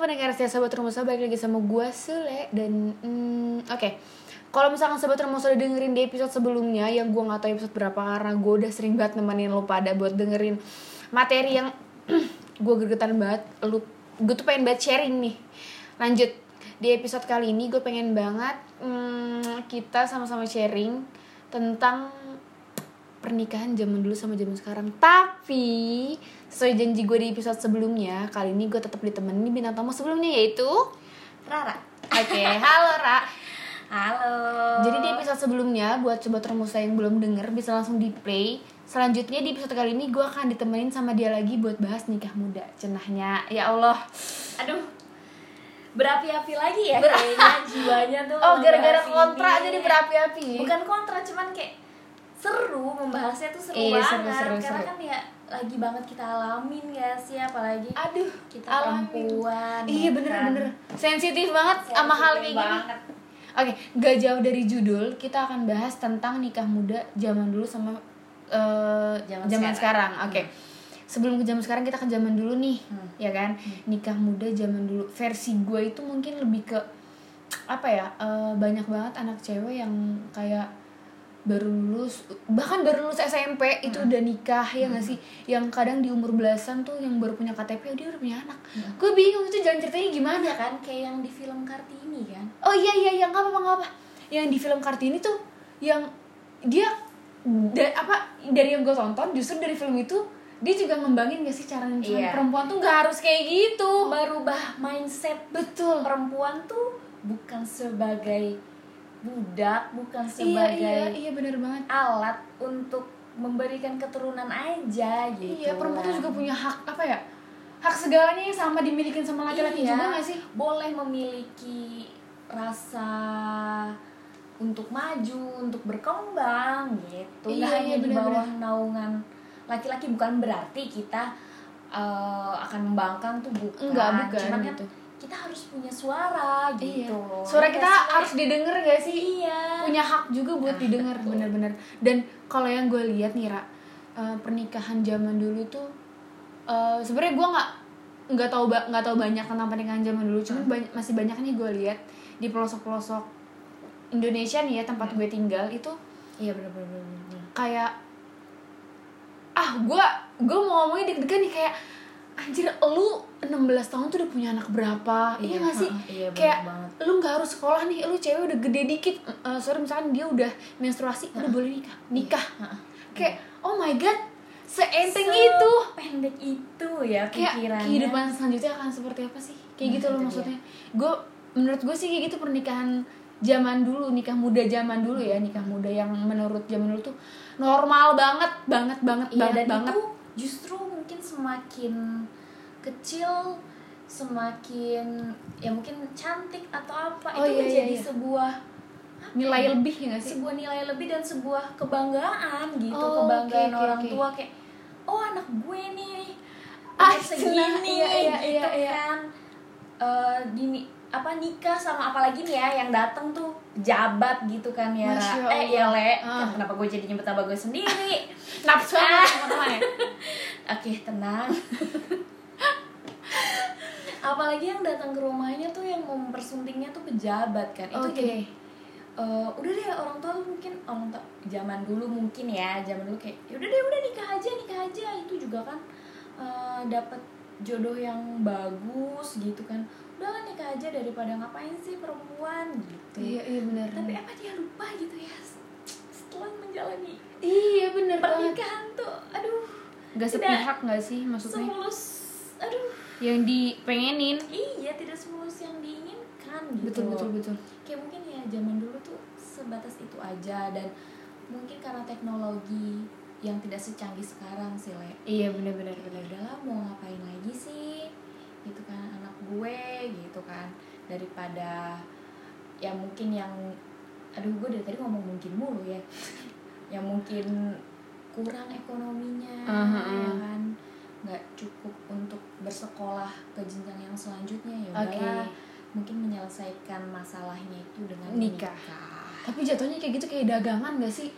pendengar saya sobat Rumosa balik lagi sama gue Sule dan hmm, oke. Kalau misalkan sobat Rumosa udah dengerin di episode sebelumnya yang gue nggak tahu episode berapa karena gue udah sering banget nemenin lo pada buat dengerin materi yang gue gregetan banget. Lu gue tuh pengen banget sharing nih. Lanjut di episode kali ini gue pengen banget hmm, kita sama-sama sharing tentang pernikahan zaman dulu sama zaman sekarang. Tapi sesuai janji gue di episode sebelumnya kali ini gue tetap ditemenin bintang tamu sebelumnya yaitu Rara. oke halo Ra. Halo. jadi di episode sebelumnya buat coba termusa yang belum denger bisa langsung di play selanjutnya di episode kali ini gue akan ditemenin sama dia lagi buat bahas nikah muda. Cenahnya ya Allah. Aduh. Berapi-api lagi ya kayaknya jiwanya tuh oh gara-gara kontra ini. jadi berapi-api. Bukan kontra cuman kayak seru membahasnya tuh seru Iya, banget seru, seru, karena seru. kan ya lagi banget kita alamin ya sih apalagi aduh kita alamin. perempuan iya ya bener kan? bener sensitif banget sama hal kayak Sensitif gini. Oke, gak jauh dari judul, kita akan bahas tentang nikah muda zaman dulu sama eh, Zaman zaman sekarang. sekarang. Oke. Sebelum ke zaman sekarang kita ke zaman dulu nih, Hmm. ya kan? Nikah muda zaman dulu. Versi gue itu mungkin lebih ke apa ya? eh, banyak banget anak cewek yang kayak baru lulus bahkan baru lulus SMP itu Hmm. udah nikah ya nggak sih? Yang kadang di umur belasan tuh yang baru punya KTP dia udah punya anak. Gue bingung itu jalan ceritanya gimana. Iya kan kayak yang di film Kartini kan? Oh iya iya yang apa nggak apa yang di film Kartini tuh yang dia da- apa dari yang gue tonton justru dari film itu dia juga ngembangin gak sih cara misalnya Iya. perempuan tuh nggak harus kayak gitu. Merubah mindset betul. perempuan tuh bukan sebagai budak bukan iya sebagai iya iya bener banget. alat untuk memberikan keturunan aja gitu. Iya perempuan tuh juga punya hak apa ya hak segalanya yang sama dimiliki sama laki-laki Iya, juga gak sih? boleh memiliki rasa untuk maju untuk berkembang gitu. Iya, iya, hanya di benar-benar. bawah naungan laki-laki bukan berarti kita eh, akan membangkang tuh bukan. Enggak, bukan cuman kan gitu. Kita harus punya suara iya. Gitu suara Ya kita sih? harus didengar gak sih? Iya. Punya hak juga buat Ah, didengar bener-bener dan kalau yang gue lihat nih Ra eh, pernikahan zaman dulu tuh eh, sebenarnya gue nggak nggak tahu ba- nggak tahu banyak tentang pernikahan zaman dulu. Cuman Hmm. banyak, masih banyak nih gue lihat di pelosok-pelosok Indonesia nih ya tempat gue tinggal itu iya benar-benar kayak ah gue gue mau ngomongin deg-degan nih kayak anjir lu 16 tahun tuh udah punya anak berapa? Iya, Iya, gak sih? iya, kayak banget. lu nggak harus sekolah nih lu cewek udah gede dikit Eh, sorry misalkan dia udah menstruasi udah boleh nikah. Nikah. Ha-ha. kayak oh my god seenteng Se- itu. Pendek itu ya kayak pikirannya. kehidupan selanjutnya akan seperti apa sih? Kayak Nah, gitu loh maksudnya. Gue menurut gue sih kayak gitu pernikahan zaman dulu nikah muda zaman dulu ya. Nikah muda yang menurut zaman dulu tuh normal banget banget banget Iya banget dan banget. itu justru mungkin semakin kecil semakin ya mungkin cantik atau apa Oh, itu iya, iya, menjadi iya. sebuah nilai lebih ya gak sih sebuah nilai lebih dan sebuah kebanggaan gitu Oh, kebanggaan oke, orang oke. tua kayak oh anak gue nih Ah, segini iya, iya, iya, gitu iya. kan Eh, dini apa nikah sama apalagi nih ya yang datang tuh jabat gitu kan ya eh ya le Ah. kenapa gue jadi nyebut nama gue sendiri nafsu teman-teman ya Oke, tenang. Apalagi yang datang ke rumahnya tuh yang mempersuntingnya tuh pejabat kan. Itu Oke. jadi eh, udah deh orang tua mungkin orang tua zaman dulu mungkin ya, zaman dulu kayak ya udah deh udah nikah aja, nikah aja. Itu juga kan eh, dapat jodoh yang bagus gitu kan. Udahlah nikah aja daripada ngapain sih perempuan gitu. iya iya benar Tapi apa dia lupa gitu ya setelah menjalani iya benar banget pernikahan tuh aduh gak tidak sepihak gak sih maksudnya semulus aduh yang dipengenin. Iya tidak semulus yang diinginkan gitu betul betul betul. Kayak mungkin ya zaman dulu tuh sebatas itu aja dan mungkin karena teknologi yang tidak secanggih sekarang sih le. Iya benar benar benar. Udahlah mau ngapain lagi sih? Gitu kan anak gue gitu kan. Daripada ya mungkin yang aduh gue dari tadi ngomong mungkin mulu ya. Yang mungkin kurang ekonominya Aha. ya kan. Nggak cukup untuk bersekolah ke jenjang yang selanjutnya ya udahlah. Mungkin menyelesaikan masalahnya itu dengan Nikah. menikah. tapi jatuhnya kayak gitu kayak dagangan gak sih?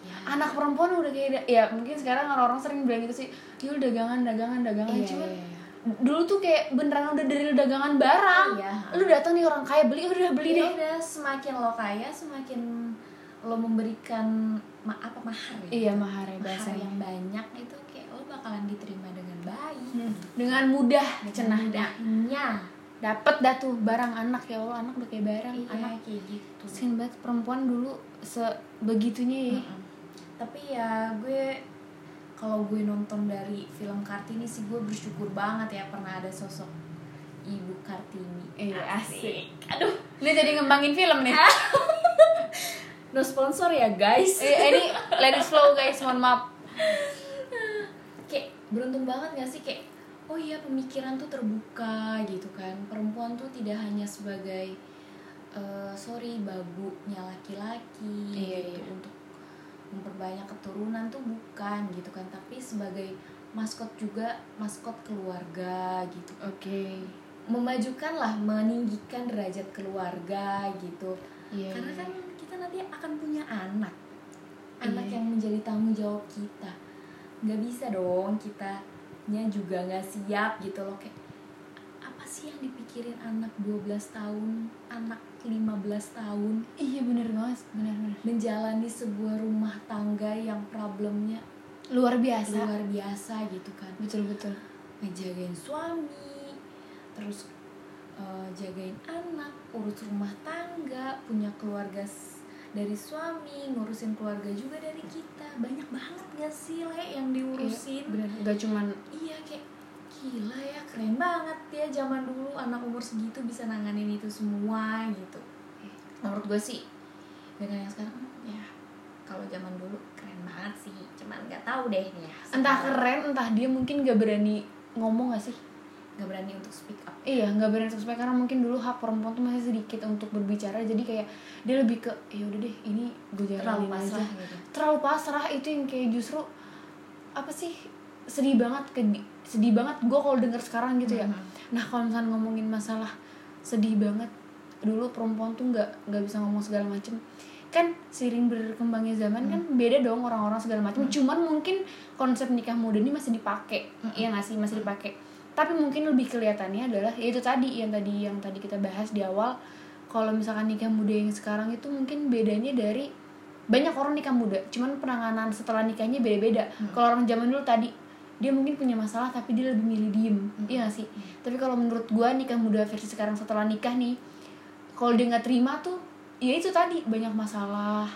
Ya, anak perempuan udah kayak ya mungkin sekarang orang-orang sering bilang gitu sih udah dagangan dagangan dagangan. Iya, cuman iya, iya. dulu tuh kayak beneran udah dari dagangan barang. Iya. lu datang nih orang kaya beli udah beli Ya deh. udah semakin lo kaya semakin lo memberikan ma apa mahar ya? Iya mahar ya mahar yang banyak itu bakalan diterima dengan baik Hmm. dengan mudah Dengan cenah dah mudahnya dapet dah tuh barang anak ya Allah anak udah kayak barang iya anak kayak gitu. Kasian banget perempuan dulu sebegitunya ya. Mm-mm. tapi ya gue kalau gue nonton dari film Kartini sih gue bersyukur banget ya pernah ada sosok ibu Kartini. Iya, asik. aduh. Ini jadi ngembangin film nih. No sponsor ya guys. Eh, ini let it flow guys. Mohon maaf beruntung banget gak sih? Kayak oh iya pemikiran tuh terbuka gitu kan. Perempuan tuh tidak hanya sebagai eh, sorry babunya laki-laki Iya, gitu iya. untuk memperbanyak keturunan tuh bukan gitu kan. Tapi sebagai maskot juga maskot keluarga gitu. Oke. Memajukan lah meninggikan derajat keluarga gitu. Iya karena iya. kan kita nanti akan punya anak. Anak Iya. yang menjadi tanggung jawab kita nggak bisa dong kitanya juga nggak siap gitu loh. Kayak apa sih yang dipikirin anak 12 tahun anak 15 tahun? Iya bener banget bener bener. Menjalani sebuah rumah tangga yang problemnya luar biasa. Luar biasa gitu kan. Betul betul. Ngejagain suami terus eh, jagain anak urus rumah tangga punya keluarga dari suami ngurusin keluarga juga dari kita. Banyak banget gak sih le yang diurusin? Iya, bener. Gak cuman iya kayak gila ya keren banget ya zaman dulu anak umur segitu bisa nanganin itu semua gitu. Menurut gue sih dengan yang sekarang ya kalau zaman dulu keren banget sih. Cuman nggak tahu deh ya entah sekarang. keren entah dia mungkin gak berani ngomong gak sih nggak berani untuk speak up. Iya, nggak berani untuk karena mungkin dulu hak perempuan tuh masih sedikit untuk berbicara, jadi kayak dia lebih ke ya udah deh, ini gue terlalu jalanin pasrah aja. gitu. Terlalu pasrah itu yang kayak justru apa sih sedih banget ke sedih banget gue kalau denger sekarang gitu ya. Mhm. Nah kalau misalnya ngomongin masalah sedih banget dulu perempuan tuh nggak nggak bisa ngomong segala macem. Kan seiring berkembangnya zaman kan beda dong orang-orang segala macam cuman mungkin konsep nikah muda ini masih dipakai. Iya nggak sih? Masih dipakai tapi mungkin lebih kelihatannya adalah ya itu tadi yang tadi yang tadi kita bahas di awal kalau misalkan nikah muda yang sekarang itu mungkin bedanya dari banyak orang nikah muda cuman penanganan setelah nikahnya beda-beda. Kalau orang zaman dulu tadi dia mungkin punya masalah tapi dia lebih milih diem iya gak sih? Tapi kalau menurut gua nikah muda versi sekarang setelah nikah nih kalau dia nggak terima tuh ya itu tadi banyak masalah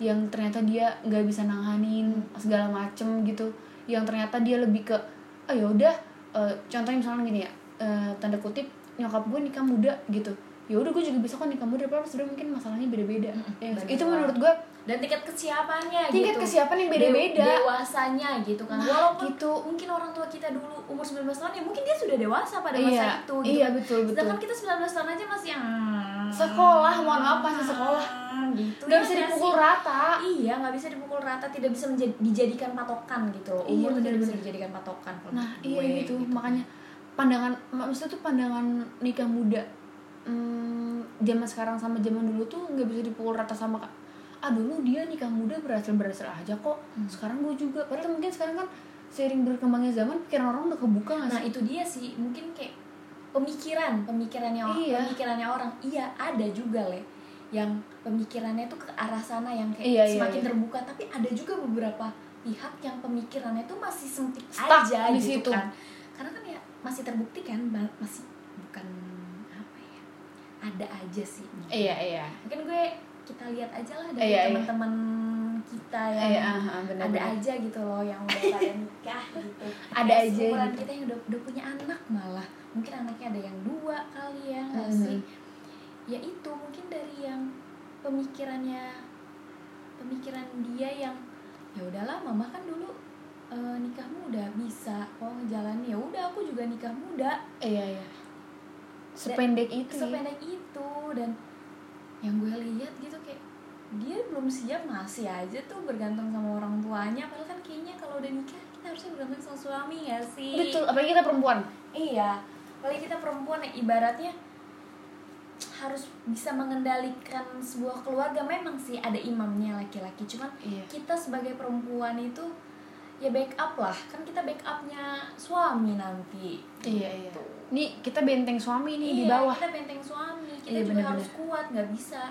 yang ternyata dia nggak bisa nanganin segala macem gitu. Yang ternyata dia lebih ke oh ya eh, contohnya misalnya gini ya eh, tanda kutip nyokap gue nikah muda gitu. Ya udah gue juga bisa kok nikah muda padahal sebenarnya mungkin masalahnya beda-beda. Ya, bener itu menurut gue dan tingkat kesiapannya tingkat gitu. kesiapan yang beda-beda. Dew- dewasanya gitu kan. Nah, walaupun gitu. mungkin orang tua kita dulu umur 19 tahun ya mungkin dia sudah dewasa pada masa iya itu gitu. iya betul betul. Sedangkan kita 19 tahun aja masih yang sekolah mohon maaf masih sekolah. Gitu nggak ya bisa dipukul sih? rata. Iya nggak bisa dipukul rata tidak bisa menjadi, dijadikan patokan gitu. Loh Iya, umur tuh tidak bisa dijadikan patokan nah iya gue, gitu. makanya pandangan maksudnya tuh pandangan nikah muda hmm, zaman sekarang sama zaman dulu tuh nggak bisa dipukul rata sama kak. Ah dulu dia nikah muda berhasil berhasil aja kok. Hmm. sekarang gue juga. Padahal mungkin sekarang kan seiring berkembangnya zaman pikiran orang udah kebuka nah sih? itu dia sih. Mungkin kayak pemikiran pemikirannya Iya. pemikirannya orang iya ada juga le yang pemikirannya tuh ke arah sana yang kayak Iya, iya, semakin iya. terbuka tapi ada juga beberapa pihak yang pemikirannya tuh masih sempit Stuck aja di gitu situ. kan karena kan ya masih terbukti kan masih bukan apa ya ada aja sih iya iya mungkin gue kita lihat aja lah dari Iya, iya. Kita yang iya ah, ah, benar ada aja gitu loh yang udah pada nikah gitu. Ada Kayak aja gitu. kita yang udah udah punya anak malah. Mungkin anaknya ada yang dua kali ya nggak Mhm. sih? Ya itu mungkin dari yang pemikirannya pemikiran dia yang ya udahlah mama kan dulu eh, nikah muda bisa kok ngejalanin. Ya udah aku juga nikah muda. Iya iya. Sependek itu ya. sependek itu dan yang gue lihat gitu dia belum siap masih aja tuh bergantung sama orang tuanya padahal kan kayaknya kalau udah nikah kita harusnya bergantung sama suami ya sih betul apalagi kita perempuan iya apalagi kita perempuan ya ibaratnya harus bisa mengendalikan sebuah keluarga memang sih ada imamnya laki-laki cuman iya kita sebagai perempuan itu ya backup lah kan kita backupnya suami nanti Iya, iya. Gitu. Nih kita benteng suami nih di Iya, bawah. kita benteng suami kita Iya, juga bener-bener. harus kuat nggak bisa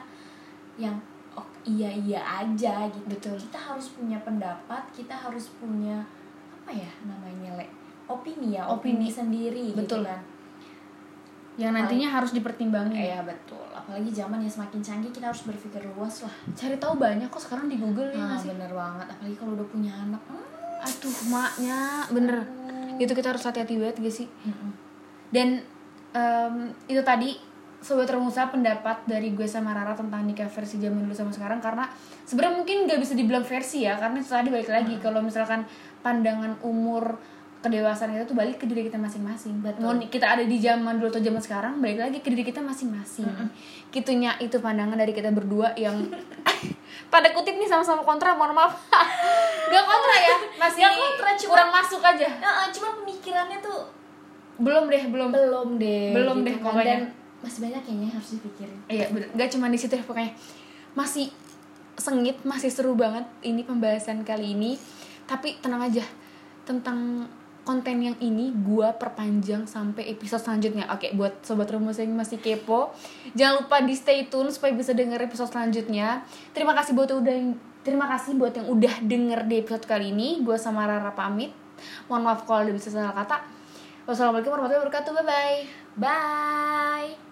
yang oh iya iya aja gitu Betul. kita harus punya pendapat kita harus punya apa ya namanya le opini ya opini, Opini. sendiri Betul. gitu kan Yang nantinya harus dipertimbangin. Iya betul apalagi zaman yang semakin canggih kita harus berpikir luas lah Cari tahu banyak kok sekarang di Google ya nah, nggak sih? bener banget apalagi kalau udah punya anak hmm, Aduh, maknya bener. aduh. Itu kita harus hati-hati banget gak sih? Mm-mm. Dan em, itu tadi sobat Remusa pendapat dari gue sama Rara tentang nikah versi zaman dulu sama sekarang karena sebenarnya mungkin gak bisa dibilang versi ya karena itu tadi balik lagi kalau misalkan pandangan umur kedewasaan kita tuh balik ke diri kita masing-masing. Betul. Mau kita ada di zaman dulu atau zaman sekarang balik lagi ke diri kita masing-masing. Kitunya itu pandangan dari kita berdua yang pada kutip nih sama-sama kontra mohon maaf. Gak kontra ya, masih Gak kontra, cuma- kurang masuk aja. Nah, cuma pemikirannya tuh Belum deh, belum. belum deh Belum gitu deh, kan. pokoknya. dan masih banyak kayaknya yang harus dipikirin Iya, bener. Gak cuma di situ ya pokoknya. Masih sengit, masih seru banget ini pembahasan kali ini. Tapi tenang aja, tentang konten yang ini gua perpanjang sampai episode selanjutnya. Oke, buat sobat rumus yang masih kepo, jangan lupa di stay tune supaya bisa denger episode selanjutnya. Terima kasih buat udah terima kasih buat yang udah denger di episode kali ini. Gua sama Rara pamit. Mohon maaf kalau ada bisa salah kata. Wassalamualaikum warahmatullahi wabarakatuh. Bye bye. bye